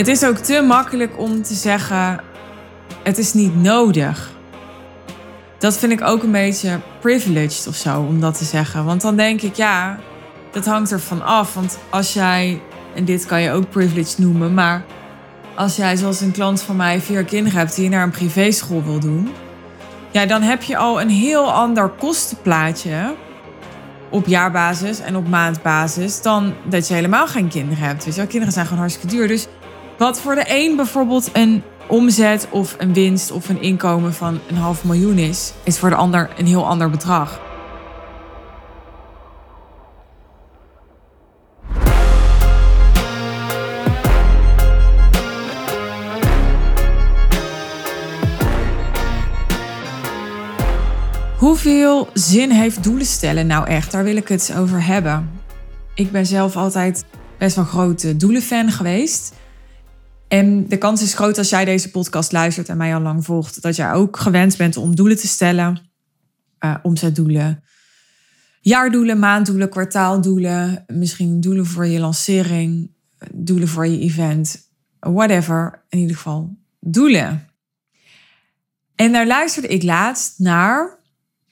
Het is ook te makkelijk om te zeggen: het is niet nodig. Dat vind ik ook een beetje privileged of zo om dat te zeggen. Want dan denk ik, ja, dat hangt ervan af. Want als jij, en dit kan je ook privileged noemen, maar als jij zoals een klant van mij vier kinderen hebt die je naar een privéschool wil doen, ja, dan heb je al een heel ander kostenplaatje op jaarbasis en op maandbasis dan dat je helemaal geen kinderen hebt. Dus jouw kinderen zijn gewoon hartstikke duur. Dus wat voor de een bijvoorbeeld een omzet of een winst of een inkomen van een half miljoen is, is voor de ander een heel ander bedrag. Hoeveel zin heeft doelen stellen nou echt? Daar wil ik het over hebben. Ik ben zelf altijd best wel grote doelenfan geweest. En de kans is groot als jij deze podcast luistert en mij al lang volgt, dat jij ook gewend bent om doelen te stellen. Uh, omzetdoelen, jaardoelen, maanddoelen, kwartaaldoelen, misschien doelen voor je lancering, doelen voor je event, whatever. In ieder geval doelen. En daar luisterde ik laatst naar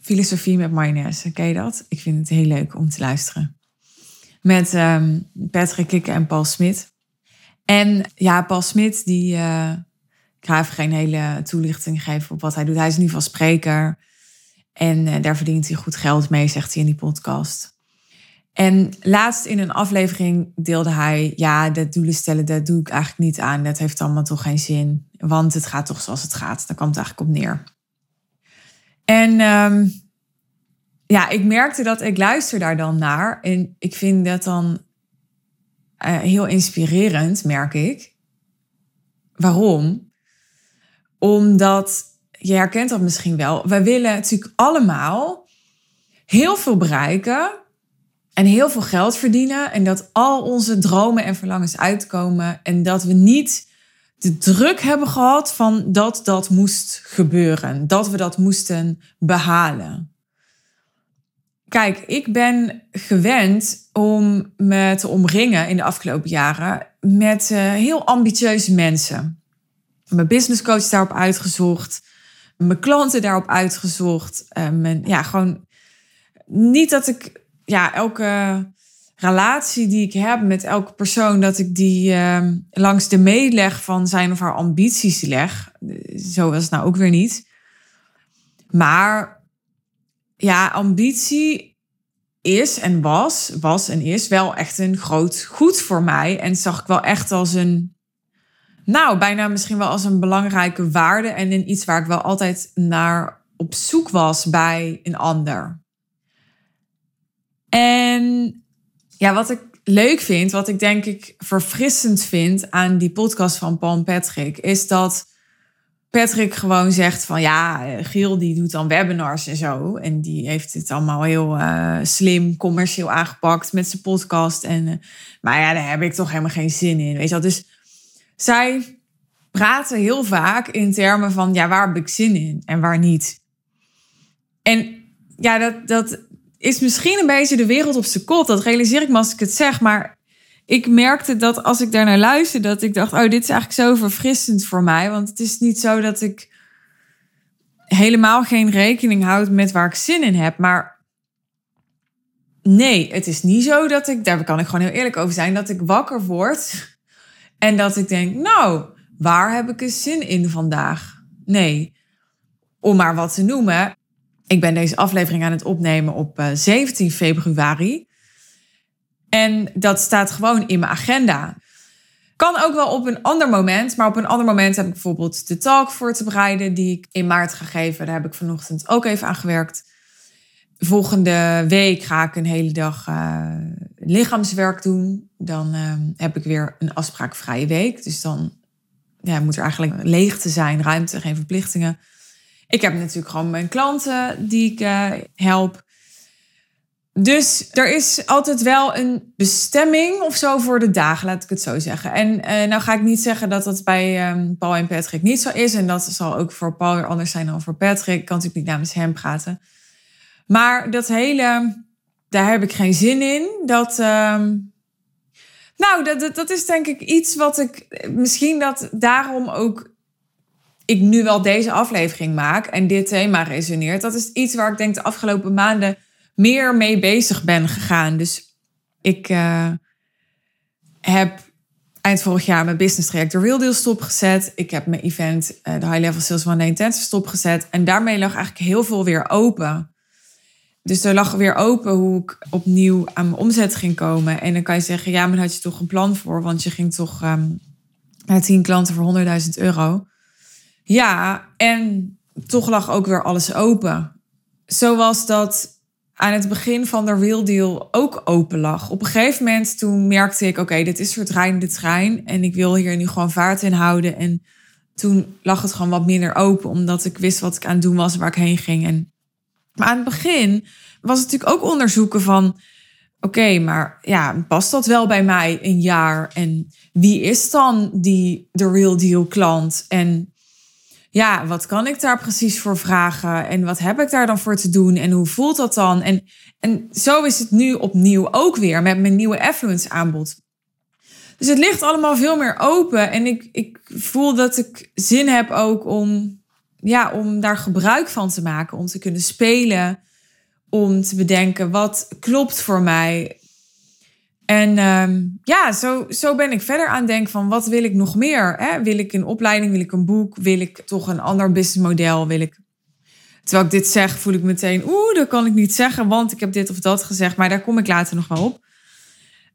Filosofie met Mayonaise. Ken je dat? Ik vind het heel leuk om te luisteren. Met um, Patrick Kikke en Paul Smit. En ja, Paul Smit, die, uh, ik ga even geen hele toelichting geven op wat hij doet. Hij is in ieder geval spreker. En uh, daar verdient hij goed geld mee, zegt hij in die podcast. En laatst in een aflevering deelde hij, ja, dat doelen stellen, dat doe ik eigenlijk niet aan. Dat heeft allemaal toch geen zin. Want het gaat toch zoals het gaat. Daar kwam het eigenlijk op neer. En um, ja, ik merkte dat ik luister daar dan naar. En ik vind dat dan uh, heel inspirerend, merk ik. Waarom? Omdat, je herkent dat misschien wel, we willen natuurlijk allemaal heel veel bereiken en heel veel geld verdienen. En dat al onze dromen en verlangens uitkomen. En dat we niet de druk hebben gehad van dat dat moest gebeuren. Dat we dat moesten behalen. Kijk, ik ben gewend om me te omringen in de afgelopen jaren met uh, heel ambitieuze mensen. Mijn businesscoach daarop uitgezocht, mijn klanten daarop uitgezocht. Uh, ja, gewoon niet dat ik ja, elke relatie die ik heb met elke persoon, dat ik die uh, langs de meeleg van zijn of haar ambities leg. Zo was het nou ook weer niet. Maar ja, ambitie is en was, was en is wel echt een groot goed voor mij. En zag ik wel echt als een, nou, bijna misschien wel als een belangrijke waarde en in iets waar ik wel altijd naar op zoek was bij een ander. En ja, wat ik leuk vind, wat ik denk ik verfrissend vind aan die podcast van Paul Patrick, is dat Patrick gewoon zegt van ja, Giel die doet dan webinars en zo. En die heeft het allemaal heel uh, slim, commercieel aangepakt met zijn podcast. En, uh, maar ja, daar heb ik toch helemaal geen zin in. Weet je wel? Dus zij praten heel vaak in termen van ja, waar heb ik zin in en waar niet. En ja, dat, dat is misschien een beetje de wereld op zijn kop. Dat realiseer ik me als ik het zeg. Maar ik merkte dat als ik daarnaar luisterde, dat ik dacht: oh, dit is eigenlijk zo verfrissend voor mij. Want het is niet zo dat ik helemaal geen rekening houd met waar ik zin in heb. Maar nee, het is niet zo dat ik, daar kan ik gewoon heel eerlijk over zijn, dat ik wakker word en dat ik denk: nou, waar heb ik zin in vandaag? Nee. Om maar wat te noemen. Ik ben deze aflevering aan het opnemen op 17 eh, februari. En dat staat gewoon in mijn agenda. Kan ook wel op een ander moment, maar op een ander moment heb ik bijvoorbeeld de talk voor te bereiden die ik in maart ga geven. Daar heb ik vanochtend ook even aan gewerkt. Volgende week ga ik een hele dag uh, lichaamswerk doen. Dan uh, heb ik weer een afspraakvrije week. Dus dan ja, moet er eigenlijk leeg te zijn, ruimte, geen verplichtingen. Ik heb natuurlijk gewoon mijn klanten die ik uh, help. Dus er is altijd wel een bestemming of zo voor de dagen, laat ik het zo zeggen. En uh, nou ga ik niet zeggen dat dat bij um, Paul en Patrick niet zo is. En dat zal ook voor Paul weer anders zijn dan voor Patrick. Ik kan natuurlijk niet namens hem praten. Maar dat hele, daar heb ik geen zin in. Dat, um, Nou, dat, dat is denk ik iets wat ik misschien dat daarom ook ik nu wel deze aflevering maak en dit thema resoneert. Dat is iets waar ik denk de afgelopen maanden meer mee bezig ben gegaan. Dus ik uh, heb eind vorig jaar mijn business traject Real Deal stopgezet. Ik heb mijn event, uh, de High Level Sales One Day Intensive stopgezet. En daarmee lag eigenlijk heel veel weer open. Dus er lag weer open hoe ik opnieuw aan mijn omzet ging komen. En dan kan je zeggen, ja, maar had je toch een plan voor? Want je ging toch um, naar 10 klanten voor 100.000 euro. Ja, en toch lag ook weer alles open. Zoals dat aan het begin van de Real Deal ook open lag. Op een gegeven moment toen merkte ik, oké, dit is de trein en ik wil hier nu gewoon vaart in houden. En toen lag het gewoon wat minder open, omdat ik wist wat ik aan het doen was, waar ik heen ging. En, maar aan het begin was het natuurlijk ook onderzoeken van, oké, maar ja, past dat wel bij mij een jaar? En wie is dan die de Real Deal klant? En ja, wat kan ik daar precies voor vragen? En wat heb ik daar dan voor te doen? En hoe voelt dat dan? En, en zo is het nu opnieuw ook weer met mijn nieuwe affluence aanbod. Dus het ligt allemaal veel meer open. En ik, ik voel dat ik zin heb ook om, ja, om daar gebruik van te maken. Om te kunnen spelen. Om te bedenken wat klopt voor mij. En um, ja, zo, zo ben ik verder aan denken van wat wil ik nog meer? Hè? Wil ik een opleiding, wil ik een boek, wil ik toch een ander businessmodel? Wil ik... Terwijl ik dit zeg, voel ik meteen, oeh, dat kan ik niet zeggen, want ik heb dit of dat gezegd, maar daar kom ik later nog wel op.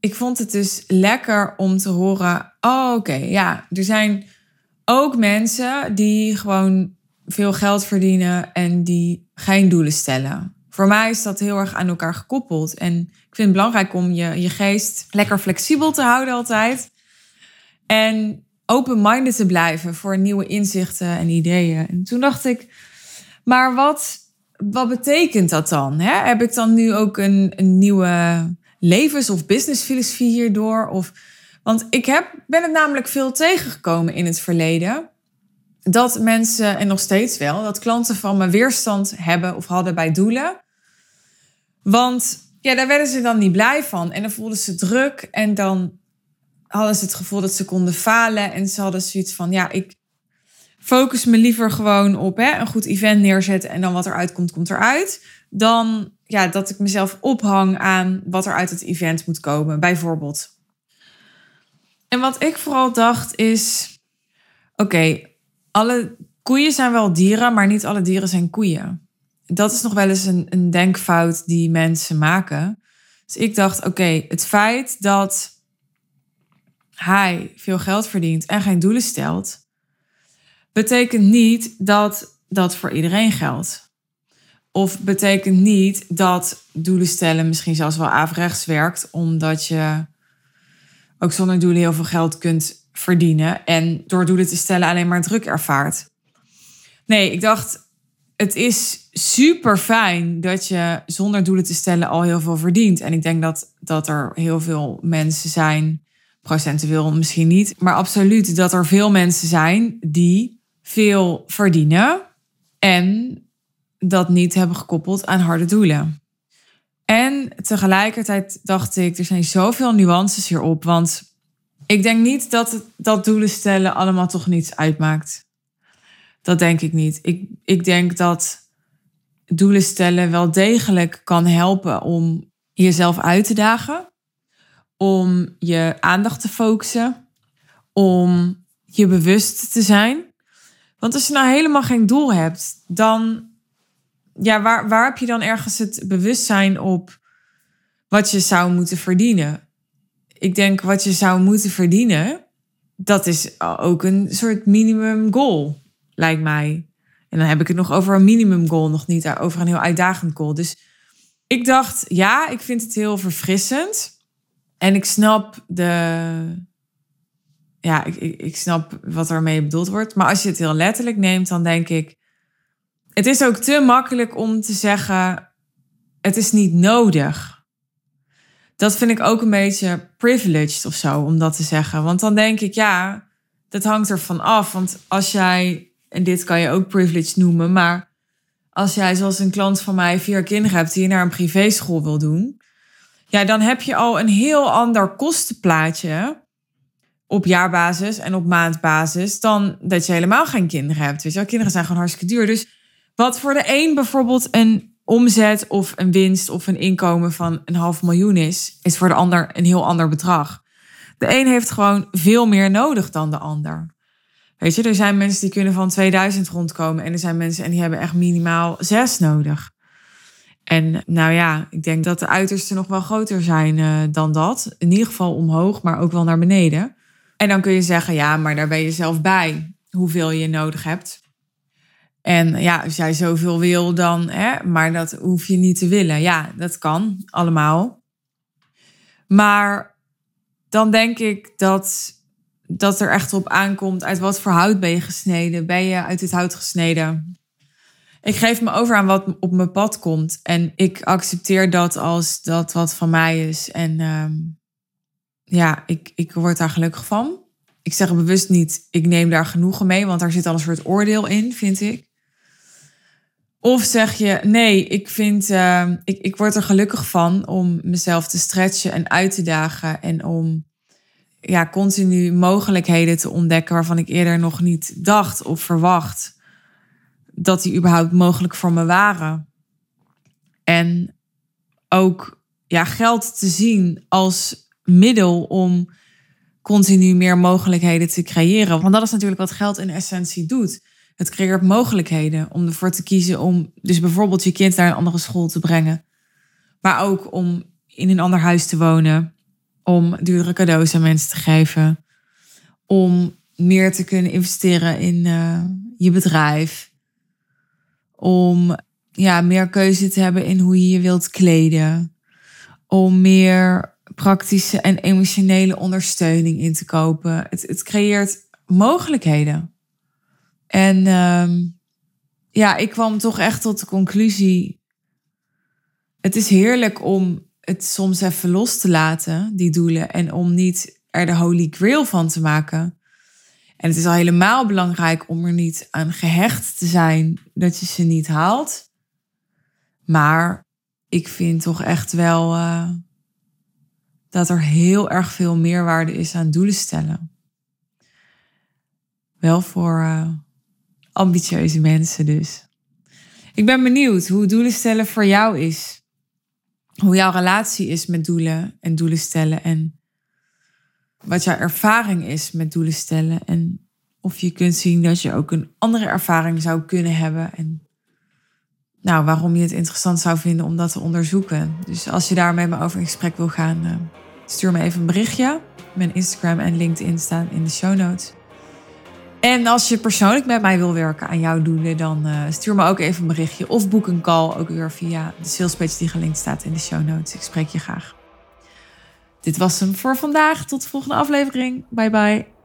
Ik vond het dus lekker om te horen, oh, oké, ja, er zijn ook mensen die gewoon veel geld verdienen en die geen doelen stellen. Voor mij is dat heel erg aan elkaar gekoppeld. En ik vind het belangrijk om je, je geest lekker flexibel te houden altijd. En open-minded te blijven voor nieuwe inzichten en ideeën. En toen dacht ik, maar wat, wat betekent dat dan? Heb ik dan nu ook een, een nieuwe levens- of businessfilosofie hierdoor? Of, want ik heb, ben het namelijk veel tegengekomen in het verleden. Dat mensen, en nog steeds wel, dat klanten van me weerstand hebben of hadden bij doelen. Want ja, daar werden ze dan niet blij van. En dan voelden ze druk. En dan hadden ze het gevoel dat ze konden falen. En ze hadden zoiets van, ja, ik focus me liever gewoon op hè, een goed event neerzetten. En dan wat eruit komt, komt eruit. Dan ja, dat ik mezelf ophang aan wat er uit het event moet komen, bijvoorbeeld. En wat ik vooral dacht is, oké, alle koeien zijn wel dieren, maar niet alle dieren zijn koeien dat is nog wel eens een, een denkfout die mensen maken. Dus ik dacht, oké, het feit dat hij veel geld verdient en geen doelen stelt, betekent niet dat dat voor iedereen geldt. Of betekent niet dat doelen stellen misschien zelfs wel averechts werkt, omdat je ook zonder doelen heel veel geld kunt verdienen en door doelen te stellen alleen maar druk ervaart. Nee, ik dacht, het is super fijn dat je zonder doelen te stellen al heel veel verdient. En ik denk dat, dat er heel veel mensen zijn, procentueel misschien niet, maar absoluut dat er veel mensen zijn die veel verdienen en dat niet hebben gekoppeld aan harde doelen. En tegelijkertijd dacht ik, er zijn zoveel nuances hierop, want ik denk niet dat, dat doelen stellen allemaal toch niets uitmaakt. Dat denk ik niet. Ik, ik denk dat doelen stellen wel degelijk kan helpen om jezelf uit te dagen, om je aandacht te focussen, om je bewust te zijn. Want als je nou helemaal geen doel hebt, dan ja, waar, waar heb je dan ergens het bewustzijn op wat je zou moeten verdienen? Ik denk wat je zou moeten verdienen, dat is ook een soort minimum goal lijkt mij. En dan heb ik het nog over een minimum goal, nog niet over een heel uitdagend goal. Dus ik dacht, ja, ik vind het heel verfrissend. En ik snap de. Ja, ik, ik, ik snap wat ermee bedoeld wordt. Maar als je het heel letterlijk neemt, dan denk ik. Het is ook te makkelijk om te zeggen: het is niet nodig. Dat vind ik ook een beetje privileged of zo om dat te zeggen. Want dan denk ik, ja, dat hangt ervan af. Want als jij en dit kan je ook privilege noemen, maar als jij zoals een klant van mij vier kinderen hebt die je naar een privéschool wil doen, Ja, dan heb je al een heel ander kostenplaatje op jaarbasis en op maandbasis dan dat je helemaal geen kinderen hebt. Weet je? Kinderen zijn gewoon hartstikke duur. Dus wat voor de een bijvoorbeeld een omzet of een winst of een inkomen van een half miljoen is, is voor de ander een heel ander bedrag. De een heeft gewoon veel meer nodig dan de ander. Weet je, er zijn mensen die kunnen van 2000 rondkomen en er zijn mensen en die hebben echt minimaal zes nodig. En nou ja, ik denk dat de uitersten nog wel groter zijn uh, dan dat. In ieder geval omhoog, maar ook wel naar beneden. En dan kun je zeggen, ja, maar daar ben je zelf bij hoeveel je nodig hebt. En ja, als jij zoveel wil, dan, hè, maar dat hoef je niet te willen. Ja, dat kan allemaal. Maar dan denk ik dat, dat er echt op aankomt uit wat voor hout ben je gesneden. Ben je uit het hout gesneden? Ik geef me over aan wat op mijn pad komt. En ik accepteer dat als dat wat van mij is. En ehm, ja, ik, ik word daar gelukkig van. Ik zeg bewust niet, ik neem daar genoegen mee, want daar zit al een soort oordeel in, vind ik. Of zeg je, nee, ik vind, uh, ik, ik word er gelukkig van om mezelf te stretchen en uit te dagen en om ja, continu mogelijkheden te ontdekken waarvan ik eerder nog niet dacht of verwacht dat die überhaupt mogelijk voor me waren. En ook ja, geld te zien als middel om continu meer mogelijkheden te creëren. Want dat is natuurlijk wat geld in essentie doet. Het creëert mogelijkheden om ervoor te kiezen om dus bijvoorbeeld je kind naar een andere school te brengen. Maar ook om in een ander huis te wonen. Om duurdere cadeaus aan mensen te geven. Om meer te kunnen investeren in uh, je bedrijf. Om ja, meer keuze te hebben in hoe je je wilt kleden. Om meer praktische en emotionele ondersteuning in te kopen. Het, het creëert mogelijkheden. En uh, ja, ik kwam toch echt tot de conclusie. Het is heerlijk om het soms even los te laten, die doelen, en om niet er de holy grail van te maken. En het is al helemaal belangrijk om er niet aan gehecht te zijn dat je ze niet haalt. Maar ik vind toch echt wel uh, dat er heel erg veel meerwaarde is aan doelen stellen. Wel voor uh, ambitieuze mensen dus. Ik ben benieuwd hoe doelen stellen voor jou is. Hoe jouw relatie is met doelen en doelen stellen. En wat jouw ervaring is met doelen stellen. En of je kunt zien dat je ook een andere ervaring zou kunnen hebben. En nou, waarom je het interessant zou vinden om dat te onderzoeken. Dus als je daar met me over in gesprek wil gaan, eh, stuur me even een berichtje. Mijn Instagram en LinkedIn staan in de show notes. En als je persoonlijk met mij wil werken aan jouw doelen, dan uh, stuur me ook even een berichtje of boek een call, ook weer via de salespage die gelinkt staat in de show notes. Ik spreek je graag. Dit was hem voor vandaag. Tot de volgende aflevering. Bye bye.